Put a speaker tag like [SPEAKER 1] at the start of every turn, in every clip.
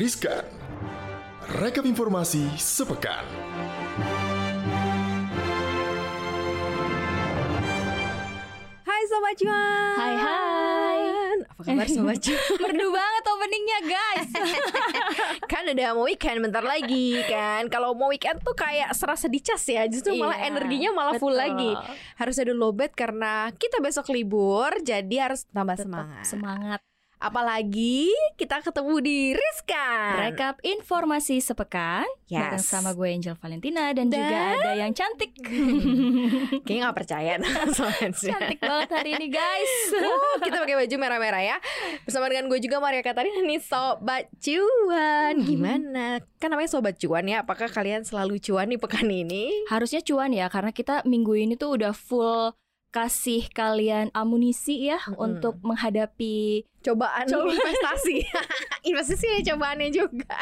[SPEAKER 1] Riskan. Rekap informasi sepekan.
[SPEAKER 2] Hai Sobat Cuan
[SPEAKER 3] Hai hai
[SPEAKER 2] Apa kabar Sobat Cuan?
[SPEAKER 3] Merdu banget openingnya guys
[SPEAKER 2] kan udah mau weekend bentar lagi kan Kalau mau weekend tuh kayak serasa dicas ya Justru malah
[SPEAKER 3] Iya,
[SPEAKER 2] energinya malah full
[SPEAKER 3] betul.
[SPEAKER 2] lagi Harus ada lowbat karena kita besok libur Jadi harus tambah
[SPEAKER 3] Tetap
[SPEAKER 2] semangat
[SPEAKER 3] Semangat
[SPEAKER 2] Apalagi kita ketemu di Riskan
[SPEAKER 3] Rekap informasi sepekan
[SPEAKER 2] Yes.
[SPEAKER 3] Bareng sama gue Angel Valentina Dan, juga
[SPEAKER 2] Dan-
[SPEAKER 3] ada yang cantik
[SPEAKER 2] Kayaknya gak percaya.
[SPEAKER 3] Cantik banget hari ini guys
[SPEAKER 2] Uh, kita pakai baju merah-merah ya Bersama dengan gue juga Maria Katarina nih Sobat Cuan Gimana? Kan namanya Sobat Cuan ya Apakah kalian selalu cuan nih pekan ini?
[SPEAKER 3] Harusnya cuan ya Karena kita minggu ini tuh udah full kasih kalian amunisi ya
[SPEAKER 2] Mm-mm.
[SPEAKER 3] untuk menghadapi
[SPEAKER 2] Cobaan
[SPEAKER 3] Cobaan.
[SPEAKER 2] investasi Investasi ada cobaannya juga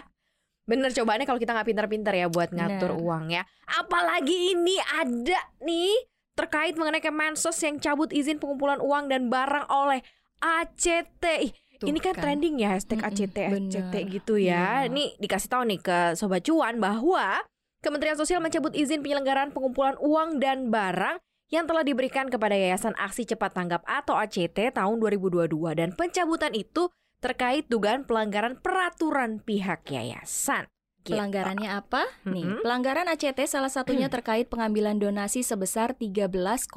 [SPEAKER 2] Bener cobaannya kalau kita nggak pintar-pintar ya Buat ngatur
[SPEAKER 3] Bener.
[SPEAKER 2] uang ya Apalagi ini ada nih Terkait mengenai Kemensos yang cabut izin pengumpulan uang dan barang oleh ACT Ih,
[SPEAKER 3] Tuh
[SPEAKER 2] Ini kan,
[SPEAKER 3] kan.
[SPEAKER 2] trending ya hashtag
[SPEAKER 3] Mm-mm,
[SPEAKER 2] ACT ACT
[SPEAKER 3] bener.
[SPEAKER 2] gitu ya.
[SPEAKER 3] Iya.
[SPEAKER 2] Nih dikasih tahu nih ke sobat cuan bahwa Kementerian Sosial mencabut izin penyelenggaraan pengumpulan uang dan barang yang telah diberikan kepada Yayasan Aksi Cepat Tanggap atau ACT tahun 2022 dan pencabutan itu terkait dugaan pelanggaran peraturan pihak yayasan. Gitu.
[SPEAKER 3] Pelanggarannya apa? Nih,
[SPEAKER 2] Mm-mm.
[SPEAKER 3] pelanggaran ACT salah satunya terkait pengambilan donasi sebesar 13,5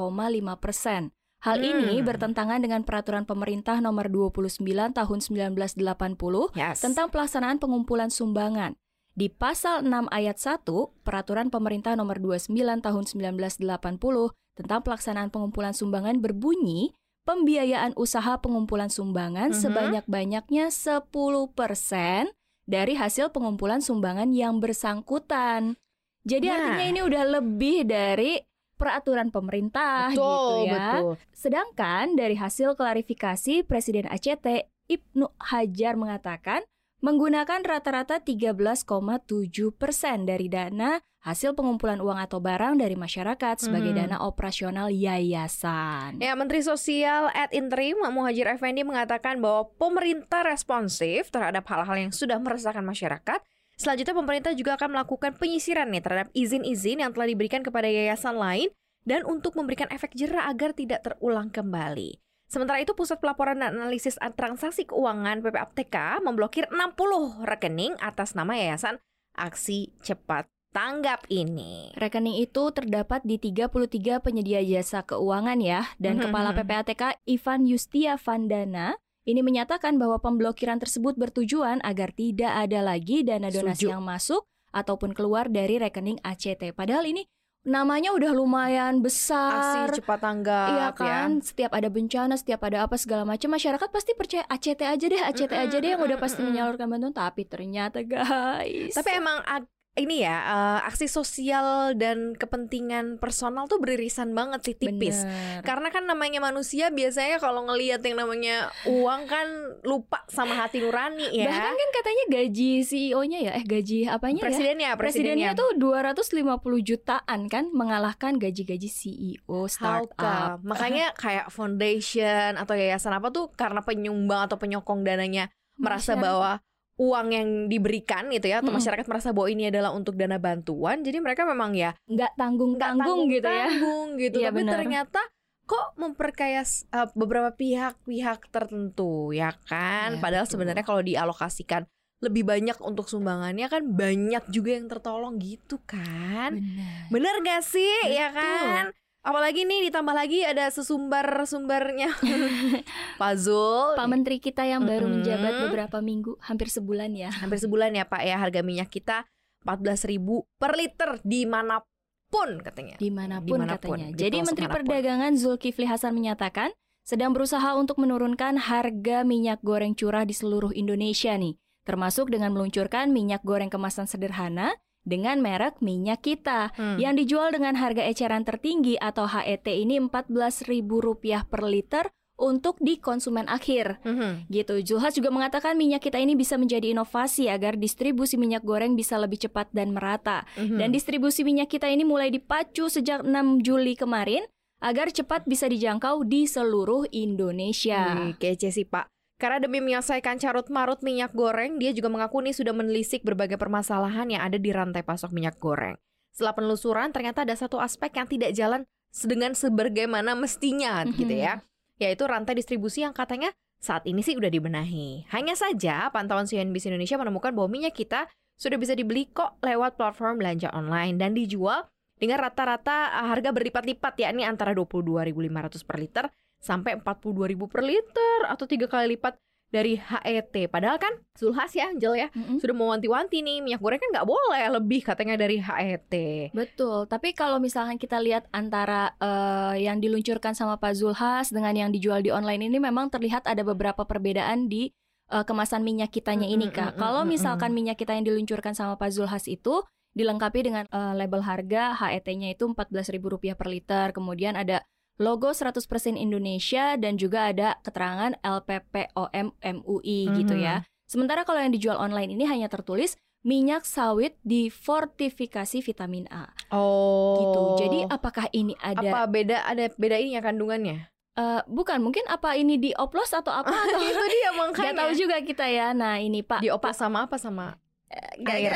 [SPEAKER 3] persen. Hal ini
[SPEAKER 2] Hmm.
[SPEAKER 3] bertentangan dengan peraturan pemerintah nomor 29 tahun 1980
[SPEAKER 2] Yes.
[SPEAKER 3] tentang pelaksanaan pengumpulan sumbangan. Di pasal 6 ayat 1, peraturan pemerintah nomor 29 tahun 1980 tentang pelaksanaan pengumpulan sumbangan berbunyi pembiayaan usaha pengumpulan sumbangan
[SPEAKER 2] Mhm.
[SPEAKER 3] sebanyak-banyaknya 10% dari hasil pengumpulan sumbangan yang bersangkutan. Jadi
[SPEAKER 2] Nah.
[SPEAKER 3] artinya ini udah lebih dari peraturan pemerintah
[SPEAKER 2] betul,
[SPEAKER 3] gitu ya.
[SPEAKER 2] betul.
[SPEAKER 3] Sedangkan dari hasil klarifikasi Presiden ACT Ibnu Hajar mengatakan menggunakan rata-rata 13,7 persen dari dana hasil pengumpulan uang atau barang dari masyarakat sebagai
[SPEAKER 2] Mhm.
[SPEAKER 3] dana operasional yayasan.
[SPEAKER 2] Ya, Menteri Sosial at Interim Muhajir Effendi mengatakan bahwa pemerintah responsif terhadap hal-hal yang sudah meresahkan masyarakat. Selanjutnya pemerintah juga akan melakukan penyisiran nih terhadap izin-izin yang telah diberikan kepada yayasan lain dan untuk memberikan efek jerah agar tidak terulang kembali. Sementara itu Pusat Pelaporan dan Analisis Transaksi Keuangan PPAPTK memblokir 60 rekening atas nama Yayasan Aksi Cepat Tanggap ini.
[SPEAKER 3] Rekening itu terdapat di 33 penyedia jasa keuangan ya dan
[SPEAKER 2] Mhm,
[SPEAKER 3] Kepala
[SPEAKER 2] mhm.
[SPEAKER 3] PPATK Ivan Yustia Vandana ini menyatakan bahwa pemblokiran tersebut bertujuan agar tidak ada lagi dana donasi
[SPEAKER 2] Setuju.
[SPEAKER 3] yang masuk ataupun keluar dari rekening ACT. Padahal ini namanya udah lumayan besar.
[SPEAKER 2] Aksi Cepat Tanggap
[SPEAKER 3] Iya
[SPEAKER 2] ya.
[SPEAKER 3] kan, setiap ada bencana, setiap ada apa segala macam, masyarakat pasti percaya ACT aja deh, ACT aja deh yang udah pasti menyalurkan bantuan. Tapi ternyata guys,
[SPEAKER 2] Tapi emang ini ya eh, aksi sosial dan kepentingan personal tuh beririsan banget sih tipis.
[SPEAKER 3] Bener.
[SPEAKER 2] Karena kan namanya manusia biasanya kalau ngelihat yang namanya uang kan lupa sama hati nurani ya.
[SPEAKER 3] Bahkan kan katanya gaji CEO-nya ya, eh gaji apanya ya?
[SPEAKER 2] presidennya, presidennya.
[SPEAKER 3] Presidennya tuh 250 jutaan kan mengalahkan gaji-gaji CEO startup.
[SPEAKER 2] Makanya kayak foundation atau yayasan apa tuh karena penyumbang atau penyokong dananya merasa bahwa uang yang diberikan gitu ya atau
[SPEAKER 3] Mm-mm.
[SPEAKER 2] masyarakat merasa bahwa ini adalah untuk dana bantuan jadi mereka memang ya
[SPEAKER 3] nggak
[SPEAKER 2] nggak
[SPEAKER 3] tanggung-tanggung gitu ya.
[SPEAKER 2] tanggung gitu
[SPEAKER 3] Iya,
[SPEAKER 2] tapi
[SPEAKER 3] benar.
[SPEAKER 2] ternyata kok memperkaya uh, beberapa pihak-pihak tertentu ya kan
[SPEAKER 3] Iya,
[SPEAKER 2] padahal
[SPEAKER 3] betul.
[SPEAKER 2] sebenarnya kalau dialokasikan lebih banyak untuk sumbangannya kan banyak juga yang tertolong gitu kan
[SPEAKER 3] Benar.
[SPEAKER 2] bener gak sih ya
[SPEAKER 3] Betul.
[SPEAKER 2] kan apalagi nih ditambah lagi ada sesumbar sumbernya Pak Zul
[SPEAKER 3] Pak Menteri kita yang baru
[SPEAKER 2] Mm-mm.
[SPEAKER 3] menjabat beberapa minggu, hampir sebulan ya.
[SPEAKER 2] hampir sebulan ya Pak ya harga minyak kita 14.000 per liter di mana pun katanya
[SPEAKER 3] di
[SPEAKER 2] mana pun, Di mana pun,
[SPEAKER 3] katanya.
[SPEAKER 2] di
[SPEAKER 3] Jadi Menteri
[SPEAKER 2] mana pun.
[SPEAKER 3] Perdagangan Zulkifli Hasan menyatakan sedang berusaha untuk menurunkan harga minyak goreng curah di seluruh Indonesia nih, termasuk dengan meluncurkan minyak goreng kemasan sederhana dengan merek minyak kita
[SPEAKER 2] Hmm.
[SPEAKER 3] yang dijual dengan harga eceran tertinggi atau HET ini Rp14.000 per liter untuk di konsumen akhir.
[SPEAKER 2] Mhm.
[SPEAKER 3] Gitu. Zulhas juga mengatakan minyak kita ini bisa menjadi inovasi agar distribusi minyak goreng bisa lebih cepat dan merata.
[SPEAKER 2] Mhm.
[SPEAKER 3] Dan distribusi minyak kita ini mulai dipacu sejak 6 Juli kemarin agar cepat bisa dijangkau di seluruh Indonesia.
[SPEAKER 2] Wih, kece sih Pak. Karena demi menyelesaikan carut marut minyak goreng, dia juga mengaku nih sudah menelisik berbagai permasalahan yang ada di rantai pasok minyak goreng. Setelah penelusuran, ternyata ada satu aspek yang tidak jalan dengan sebagaimana mestinya
[SPEAKER 3] Mhm.
[SPEAKER 2] gitu ya, yaitu rantai distribusi yang katanya saat ini sih udah dibenahi. Hanya saja pantauan CNBC Indonesia menemukan bahwa minyak kita sudah bisa dibeli kok lewat platform belanja online dan dijual dengan rata-rata uh, harga berlipat-lipat yakni antara 22.500 per liter sampai 42.000 per liter atau tiga kali lipat dari HET. Padahal kan Zulhas ya Angel ya
[SPEAKER 3] Mm-mm.
[SPEAKER 2] sudah mewanti-wanti nih minyak goreng kan nggak boleh lebih katanya dari HET.
[SPEAKER 3] Betul, tapi kalau misalkan kita lihat antara eh, yang diluncurkan sama Pak Zulhas dengan yang dijual di online ini memang terlihat ada beberapa perbedaan di eh, kemasan minyak kitanya ini
[SPEAKER 2] Mm, mm,
[SPEAKER 3] Kak.
[SPEAKER 2] mm,
[SPEAKER 3] Kalau
[SPEAKER 2] mm, mm,
[SPEAKER 3] misalkan minyak kita yang diluncurkan sama Pak Zulhas itu dilengkapi dengan eh, label harga HET-nya itu Rp14.000 per liter, kemudian ada logo 100% Indonesia dan juga ada keterangan LPPOM MUI gitu
[SPEAKER 2] Mhm.
[SPEAKER 3] ya. Sementara kalau yang dijual online ini hanya tertulis minyak sawit difortifikasi vitamin A
[SPEAKER 2] Oh.
[SPEAKER 3] gitu. Jadi apakah ini ada
[SPEAKER 2] apa beda ada beda ini ya kandungannya?
[SPEAKER 3] eh, bukan mungkin apa ini dioplos atau apa atau
[SPEAKER 2] itu dia makanya.
[SPEAKER 3] tahu juga kita ya. Nah ini Pak,
[SPEAKER 2] Dioplos sama apa sama
[SPEAKER 3] Nggak-
[SPEAKER 2] air.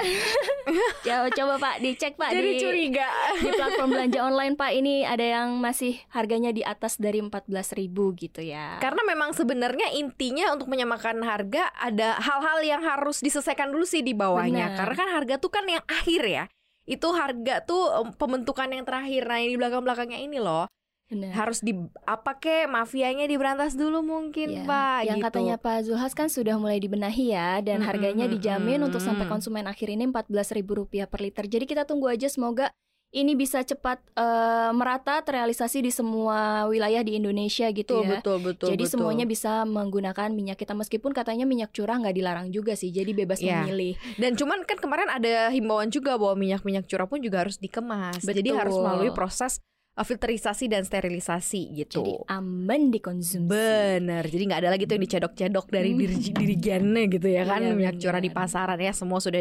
[SPEAKER 3] coba, coba Pak dicek Pak
[SPEAKER 2] Jadi
[SPEAKER 3] di
[SPEAKER 2] curiga.
[SPEAKER 3] di platform belanja online Pak ini ada yang masih harganya di atas dari 14.000 gitu ya.
[SPEAKER 2] Karena memang sebenarnya intinya untuk menyamakan harga ada hal-hal yang harus diselesaikan dulu sih di bawahnya.
[SPEAKER 3] Benar.
[SPEAKER 2] Karena kan harga tuh kan yang akhir ya. Itu harga tuh em, pembentukan yang terakhir. Nah, yang di belakang-belakangnya ini loh
[SPEAKER 3] Benar.
[SPEAKER 2] harus di apa kek mafianya diberantas dulu mungkin,
[SPEAKER 3] Ya,
[SPEAKER 2] Pak.
[SPEAKER 3] Yang
[SPEAKER 2] gitu.
[SPEAKER 3] katanya Pak Zulhas kan sudah mulai dibenahi ya dan
[SPEAKER 2] Mm-mm,
[SPEAKER 3] harganya dijamin
[SPEAKER 2] mm-mm.
[SPEAKER 3] untuk sampai konsumen akhir ini Rp14.000 per liter. Jadi kita tunggu aja semoga ini bisa cepat eh, merata terrealisasi di semua wilayah di Indonesia gitu
[SPEAKER 2] betul,
[SPEAKER 3] ya.
[SPEAKER 2] betul, betul,
[SPEAKER 3] Jadi
[SPEAKER 2] betul.
[SPEAKER 3] semuanya bisa menggunakan minyak kita meskipun katanya minyak curah nggak dilarang juga sih. Jadi bebas
[SPEAKER 2] Ya.
[SPEAKER 3] memilih.
[SPEAKER 2] Dan cuman kan kemarin ada himbauan juga bahwa minyak-minyak curah pun juga harus dikemas. Jadi
[SPEAKER 3] Betul.
[SPEAKER 2] harus melalui proses uh, filterisasi dan sterilisasi gitu.
[SPEAKER 3] Jadi aman dikonsumsi.
[SPEAKER 2] Bener, jadi nggak ada lagi tuh yang dicedok-cedok dari
[SPEAKER 3] Hmm.
[SPEAKER 2] diri dirigennya gitu ya kan
[SPEAKER 3] Iya,
[SPEAKER 2] minyak curah di pasaran ya semua sudah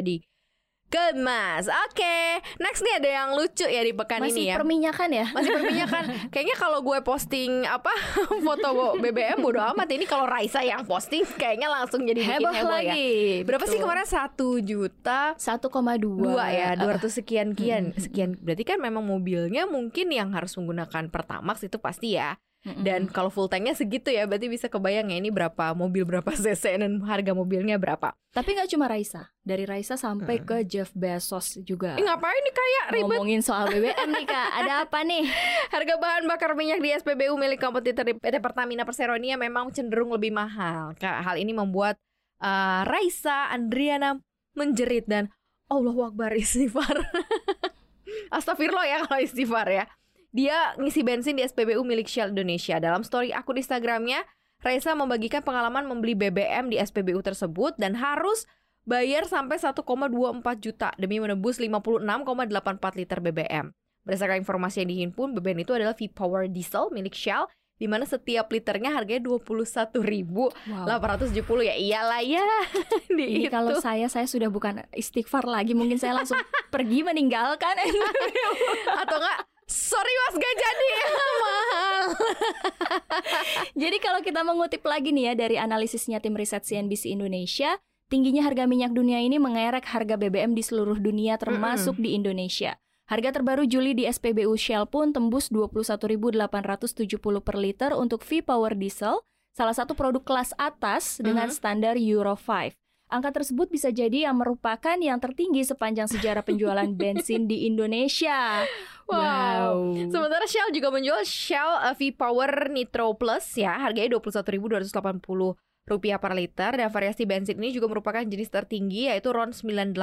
[SPEAKER 2] dikemas. Oke, next nih ada yang lucu ya di pekan
[SPEAKER 3] Masih
[SPEAKER 2] ini ya.
[SPEAKER 3] perminyakan ya?
[SPEAKER 2] Masih perminyakan. Kayaknya kalau gue posting apa foto BBM bodo amat. Ini kalau Raisa yang posting kayaknya langsung jadi bikin
[SPEAKER 3] Heboh,
[SPEAKER 2] heboh, ya.
[SPEAKER 3] lagi.
[SPEAKER 2] Berapa sih
[SPEAKER 3] Betul.
[SPEAKER 2] kemarin satu juta
[SPEAKER 3] 1,2
[SPEAKER 2] dua ya dua ratus sekian kian sekian berarti kan memang mobilnya mungkin yang harus menggunakan pertamax itu pasti ya Dan kalau full tanknya segitu ya berarti bisa kebayang ya ini berapa mobil berapa cc dan harga mobilnya berapa.
[SPEAKER 3] Tapi nggak cuma Raisa, dari Raisa sampai
[SPEAKER 2] Hmm.
[SPEAKER 3] ke Jeff Bezos juga.
[SPEAKER 2] eh, ngapain nih kayak ribet.
[SPEAKER 3] Ngomongin soal BBM nih kak, ada apa nih?
[SPEAKER 2] harga bahan bakar minyak di SPBU milik kompetitor di PT Pertamina Perseronia memang cenderung lebih mahal. Ka- hal ini membuat uh, Raisa Andriana menjerit dan Allahu Akbar istighfar. Astagfirullah ya kalau istighfar ya Dia ngisi bensin di SPBU milik Shell Indonesia Dalam story akun Instagramnya Raisa membagikan pengalaman membeli BBM di SPBU tersebut Dan harus bayar sampai 1,24 juta Demi menebus 56,84 liter BBM Berdasarkan informasi yang dihimpun, BBM itu adalah V-Power Diesel milik Shell di mana setiap liternya harganya 21.870
[SPEAKER 3] Wow.
[SPEAKER 2] ya iyalah ya di
[SPEAKER 3] Ini
[SPEAKER 2] itu.
[SPEAKER 3] kalau saya saya sudah bukan istighfar lagi, mungkin saya langsung pergi meninggalkan.
[SPEAKER 2] atau enggak sorry mas gak jadi mahal
[SPEAKER 3] Jadi kalau kita mengutip lagi nih ya dari analisisnya tim riset CNBC Indonesia, tingginya harga minyak dunia ini mengerek harga BBM di seluruh dunia termasuk di Indonesia. Harga terbaru Juli di SPBU Shell pun tembus 21.870 per liter untuk V-Power Diesel, salah satu produk kelas atas dengan
[SPEAKER 2] Mhm.
[SPEAKER 3] standar Euro 5. Angka tersebut bisa jadi yang merupakan yang tertinggi sepanjang sejarah penjualan bensin di Indonesia.
[SPEAKER 2] Wow. Sementara Shell juga menjual Shell uh, V-Power Nitro Plus ya harganya 21.280 rupiah per liter dan variasi bensin ini juga merupakan jenis tertinggi yaitu RON 98.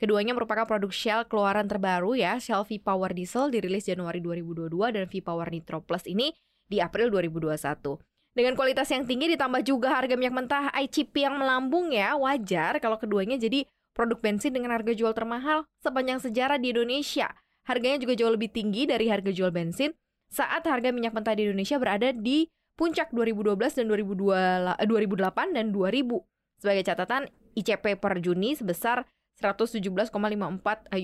[SPEAKER 2] Keduanya merupakan produk Shell keluaran terbaru ya. Shell V-Power Diesel dirilis Januari 2022 dan V-Power Nitro Plus ini di April 2021. Dengan kualitas yang tinggi ditambah juga harga minyak mentah ICP yang melambung ya, wajar kalau keduanya jadi produk bensin dengan harga jual termahal sepanjang sejarah di Indonesia. Harganya juga jauh lebih tinggi dari harga jual bensin saat harga minyak mentah di Indonesia berada di puncak 2012 dan 2002 eh, 2008 dan 2000. Sebagai catatan, ICP per Juni sebesar 117,54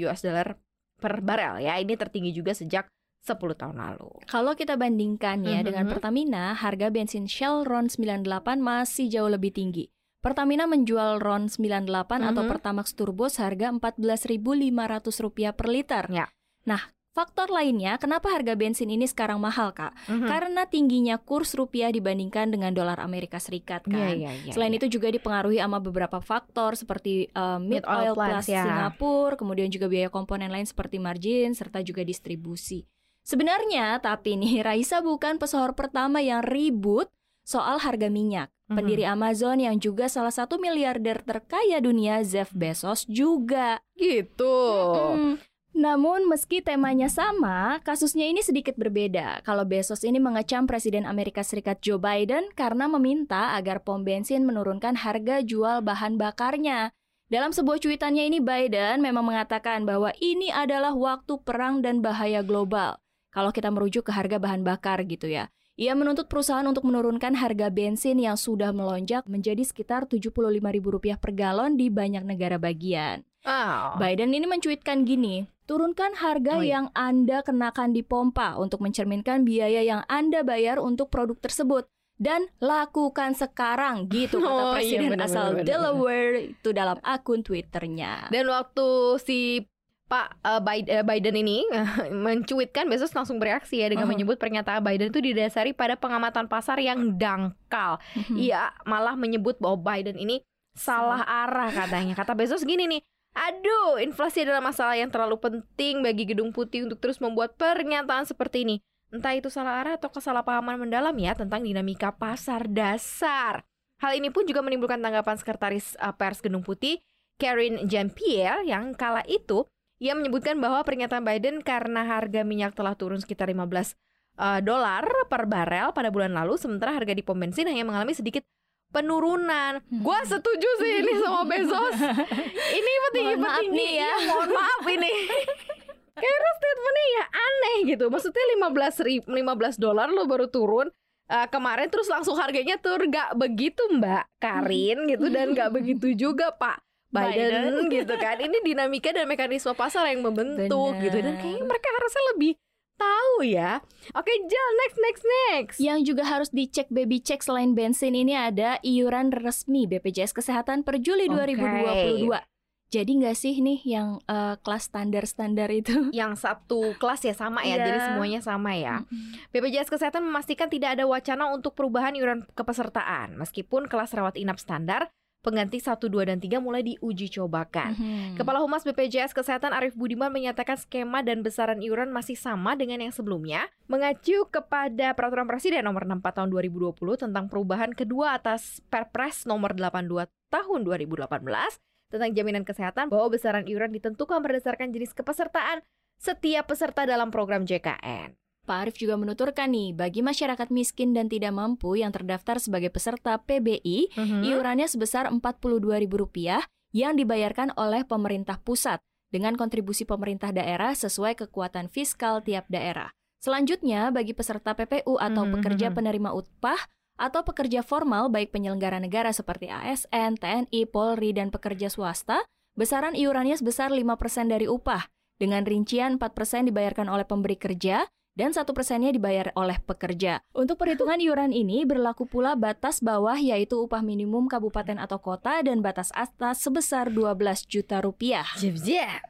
[SPEAKER 2] US dollar per barel ya. Ini tertinggi juga sejak 10 tahun lalu.
[SPEAKER 3] Kalau kita bandingkan ya
[SPEAKER 2] Mhm.
[SPEAKER 3] dengan Pertamina, harga bensin Shell RON 98 masih jauh lebih tinggi. Pertamina menjual RON 98 atau
[SPEAKER 2] Mhm.
[SPEAKER 3] Pertamax Turbo seharga Rp14.500 per liter.
[SPEAKER 2] Ya.
[SPEAKER 3] Nah, faktor lainnya kenapa harga bensin ini sekarang mahal, Kak?
[SPEAKER 2] Mhm.
[SPEAKER 3] Karena tingginya kurs rupiah dibandingkan dengan dolar Amerika Serikat kan.
[SPEAKER 2] Iya, iya, iya,
[SPEAKER 3] Selain
[SPEAKER 2] iya.
[SPEAKER 3] itu juga dipengaruhi sama beberapa faktor seperti uh, mid
[SPEAKER 2] Mid oil
[SPEAKER 3] oil plus
[SPEAKER 2] ya.
[SPEAKER 3] Singapura, kemudian juga biaya komponen lain seperti margin serta juga distribusi. Sebenarnya tapi nih Raisa bukan pesohor pertama yang ribut soal harga minyak. Pendiri Amazon yang juga salah satu miliarder terkaya dunia Jeff Bezos juga.
[SPEAKER 2] Gitu.
[SPEAKER 3] Mm-mm. Namun meski temanya sama, kasusnya ini sedikit berbeda. Kalau Bezos ini mengecam Presiden Amerika Serikat Joe Biden karena meminta agar pom bensin menurunkan harga jual bahan bakarnya. Dalam sebuah cuitannya ini Biden memang mengatakan bahwa ini adalah waktu perang dan bahaya global. Kalau kita merujuk ke harga bahan bakar gitu ya. Ia menuntut perusahaan untuk menurunkan harga bensin yang sudah melonjak menjadi sekitar Rp75.000 per galon di banyak negara bagian.
[SPEAKER 2] Oh.
[SPEAKER 3] Biden ini mencuitkan gini, turunkan harga
[SPEAKER 2] Oh, iya.
[SPEAKER 3] yang Anda kenakan di pompa untuk mencerminkan biaya yang Anda bayar untuk produk tersebut. Dan lakukan sekarang gitu kata
[SPEAKER 2] Oh, iya,
[SPEAKER 3] Presiden
[SPEAKER 2] benar,
[SPEAKER 3] asal
[SPEAKER 2] benar, benar,
[SPEAKER 3] Delaware itu dalam akun Twitternya.
[SPEAKER 2] Dan waktu si Pak eh, Biden, eh, Biden ini mencuitkan Bezos langsung bereaksi ya dengan
[SPEAKER 3] Mhm.
[SPEAKER 2] menyebut pernyataan Biden itu didasari pada pengamatan pasar yang dangkal.
[SPEAKER 3] Mhm.
[SPEAKER 2] Ia malah menyebut bahwa Biden ini salah arah katanya. Kata Bezos gini nih, aduh inflasi adalah masalah yang terlalu penting bagi Gedung Putih untuk terus membuat pernyataan seperti ini. Entah itu salah arah atau kesalahpahaman mendalam ya tentang dinamika pasar dasar. Hal ini pun juga menimbulkan tanggapan sekretaris uh, pers Gedung Putih, Karine Jean-Pierre yang kala itu ia menyebutkan bahwa pernyataan Biden karena harga minyak telah turun sekitar 15 uh, dolar per barel pada bulan lalu sementara harga di pom bensin hanya mengalami sedikit penurunan.
[SPEAKER 3] Hmm.
[SPEAKER 2] Gua setuju sih ini sama Bezos. Ini petinggi
[SPEAKER 3] Mohon maaf
[SPEAKER 2] petinggi
[SPEAKER 3] nih ya.
[SPEAKER 2] mohon maaf ini. Karena statementnya ya aneh gitu. Maksudnya 15 ri- 15 dolar lo baru turun uh, kemarin terus langsung harganya turun gak begitu Mbak Karin gitu dan gak begitu juga Pak Biden,
[SPEAKER 3] Biden.
[SPEAKER 2] gitu kan. Ini dinamika dan mekanisme pasar yang membentuk
[SPEAKER 3] Benar.
[SPEAKER 2] gitu dan kayaknya mereka harusnya lebih tahu ya. Oke, Jal, next next next.
[SPEAKER 3] Yang juga harus dicek baby check selain bensin ini ada iuran resmi BPJS Kesehatan per Juli
[SPEAKER 2] Oke.
[SPEAKER 3] 2022. Jadi nggak sih nih yang eh, kelas standar-standar itu?
[SPEAKER 2] Yang satu kelas ya sama ya,
[SPEAKER 3] Iya.
[SPEAKER 2] jadi semuanya sama ya. BPJS Kesehatan memastikan tidak ada wacana untuk perubahan iuran kepesertaan Meskipun kelas rawat inap standar Pengganti 1, 2, dan 3 mulai diuji cobakan
[SPEAKER 3] Mhm.
[SPEAKER 2] Kepala Humas BPJS Kesehatan Arief Budiman menyatakan skema dan besaran iuran masih sama dengan yang sebelumnya Mengacu kepada Peraturan Presiden nomor 64 tahun 2020 tentang perubahan kedua atas Perpres nomor 82 tahun 2018 tentang jaminan kesehatan bahwa besaran iuran ditentukan berdasarkan jenis kepesertaan setiap peserta dalam program JKN.
[SPEAKER 3] Pak Arief juga menuturkan nih, bagi masyarakat miskin dan tidak mampu yang terdaftar sebagai peserta PBI,
[SPEAKER 2] Hmm?
[SPEAKER 3] iurannya sebesar Rp42.000 yang dibayarkan oleh pemerintah pusat dengan kontribusi pemerintah daerah sesuai kekuatan fiskal tiap daerah. Selanjutnya, bagi peserta PPU atau
[SPEAKER 2] Mhm,
[SPEAKER 3] pekerja
[SPEAKER 2] mhm.
[SPEAKER 3] penerima upah atau pekerja formal baik penyelenggara negara seperti ASN, TNI, Polri, dan pekerja swasta, besaran iurannya sebesar 5% dari upah, dengan rincian 4% dibayarkan oleh pemberi kerja dan satu persennya dibayar oleh pekerja. Untuk perhitungan iuran ini berlaku pula batas bawah yaitu upah minimum kabupaten atau kota dan batas atas sebesar 12 juta rupiah.
[SPEAKER 2] Jep, jep.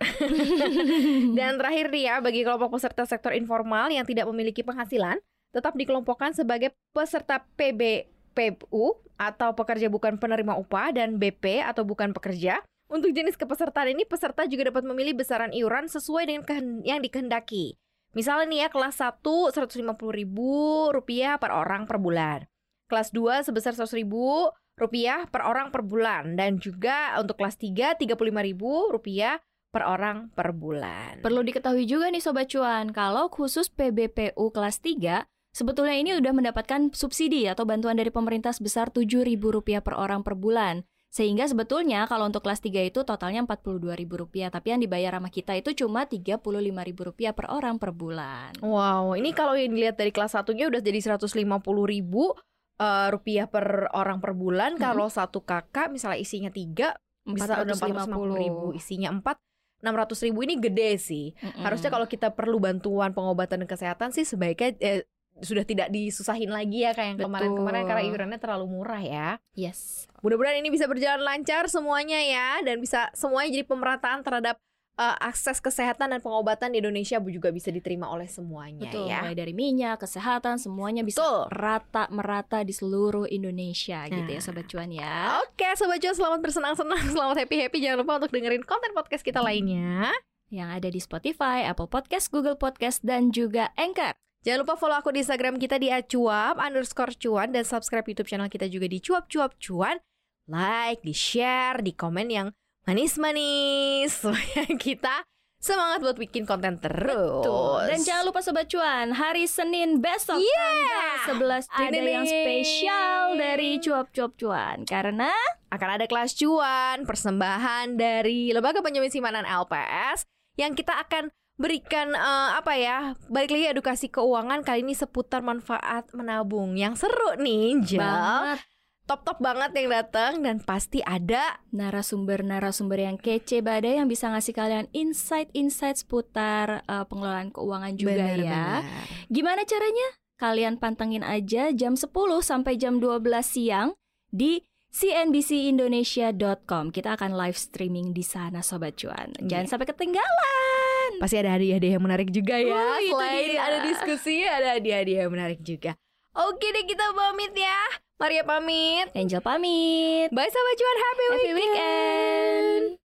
[SPEAKER 2] Dan terakhir nih ya, bagi kelompok peserta sektor informal yang tidak memiliki penghasilan, tetap dikelompokkan sebagai peserta PB PU atau pekerja bukan penerima upah dan BP atau bukan pekerja. Untuk jenis kepesertaan ini, peserta juga dapat memilih besaran iuran sesuai dengan yang dikehendaki. Misalnya nih ya, kelas 1 Rp150.000 rupiah per orang per bulan. Kelas 2 sebesar Rp100.000 rupiah per orang per bulan. Dan juga untuk kelas 3 Rp35.000 rupiah per orang per bulan.
[SPEAKER 3] Perlu diketahui juga nih Sobat Cuan, kalau khusus PBPU kelas 3, sebetulnya ini udah mendapatkan subsidi atau bantuan dari pemerintah sebesar Rp7.000 per orang per bulan. Sehingga sebetulnya kalau untuk kelas 3 itu totalnya Rp42.000, tapi yang dibayar sama kita itu cuma Rp35.000 per orang per bulan.
[SPEAKER 2] Wow, ini kalau yang dilihat dari kelas satunya udah jadi 150 ribu eh, rupiah per orang per bulan.
[SPEAKER 3] Mhm.
[SPEAKER 2] Kalau satu kakak misalnya isinya tiga bisa udah 450 ribu, isinya empat 600 ribu ini gede sih.
[SPEAKER 3] Mm-mm.
[SPEAKER 2] Harusnya kalau kita perlu bantuan pengobatan dan kesehatan sih sebaiknya eh, sudah tidak disusahin lagi ya kayak yang kemarin-kemarin karena iurannya terlalu murah ya.
[SPEAKER 3] yes.
[SPEAKER 2] Mudah-mudahan ini bisa berjalan lancar semuanya ya dan bisa semuanya jadi pemerataan terhadap eh, akses kesehatan dan pengobatan di Indonesia juga bisa diterima oleh semuanya
[SPEAKER 3] Betul,
[SPEAKER 2] ya.
[SPEAKER 3] mulai dari minyak, kesehatan, semuanya bisa
[SPEAKER 2] Betul.
[SPEAKER 3] rata merata di seluruh Indonesia gitu
[SPEAKER 2] Nah.
[SPEAKER 3] ya sobat cuan ya.
[SPEAKER 2] Oke, sobat cuan selamat bersenang-senang, selamat happy-happy. Jangan lupa untuk dengerin konten podcast kita lainnya.
[SPEAKER 3] Yang ada di Spotify, Apple Podcast, Google Podcast dan juga Anchor.
[SPEAKER 2] Jangan lupa follow akun di Instagram kita di acuap underscore cuan dan subscribe YouTube channel kita juga di cuap cuap cuan. Like, di share, di komen yang manis-manis supaya kita semangat buat bikin konten terus.
[SPEAKER 3] Tuh. Dan jangan lupa sobat cuan, hari Senin besok
[SPEAKER 2] Yeah.
[SPEAKER 3] tanggal 11 ada yang spesial dari cuap-cuap cuan karena
[SPEAKER 2] akan ada kelas cuan persembahan dari Lembaga Penjamin Simpanan LPS yang kita akan berikan eh, apa ya balik lagi edukasi keuangan kali ini seputar manfaat menabung yang seru nih Jel
[SPEAKER 3] banget
[SPEAKER 2] top top banget yang datang dan pasti ada
[SPEAKER 3] narasumber-narasumber yang kece badai yang bisa ngasih kalian insight-insight seputar uh, pengelolaan keuangan juga ya. Gimana caranya? Kalian pantengin aja jam 10 sampai jam 12 siang di cnbcindonesia.com. Kita akan live streaming di sana sobat cuan. Jangan
[SPEAKER 2] Iya.
[SPEAKER 3] sampai ketinggalan.
[SPEAKER 2] Pasti ada hadiah-hadiah yang menarik juga ya
[SPEAKER 3] Oh,
[SPEAKER 2] selain
[SPEAKER 3] dia.
[SPEAKER 2] ada diskusi ada hadiah-hadiah yang menarik juga oke deh kita pamit ya Maria pamit
[SPEAKER 3] Angel pamit.
[SPEAKER 2] bye sahabat cuan happy,
[SPEAKER 3] Happy
[SPEAKER 2] weekend.
[SPEAKER 3] weekend.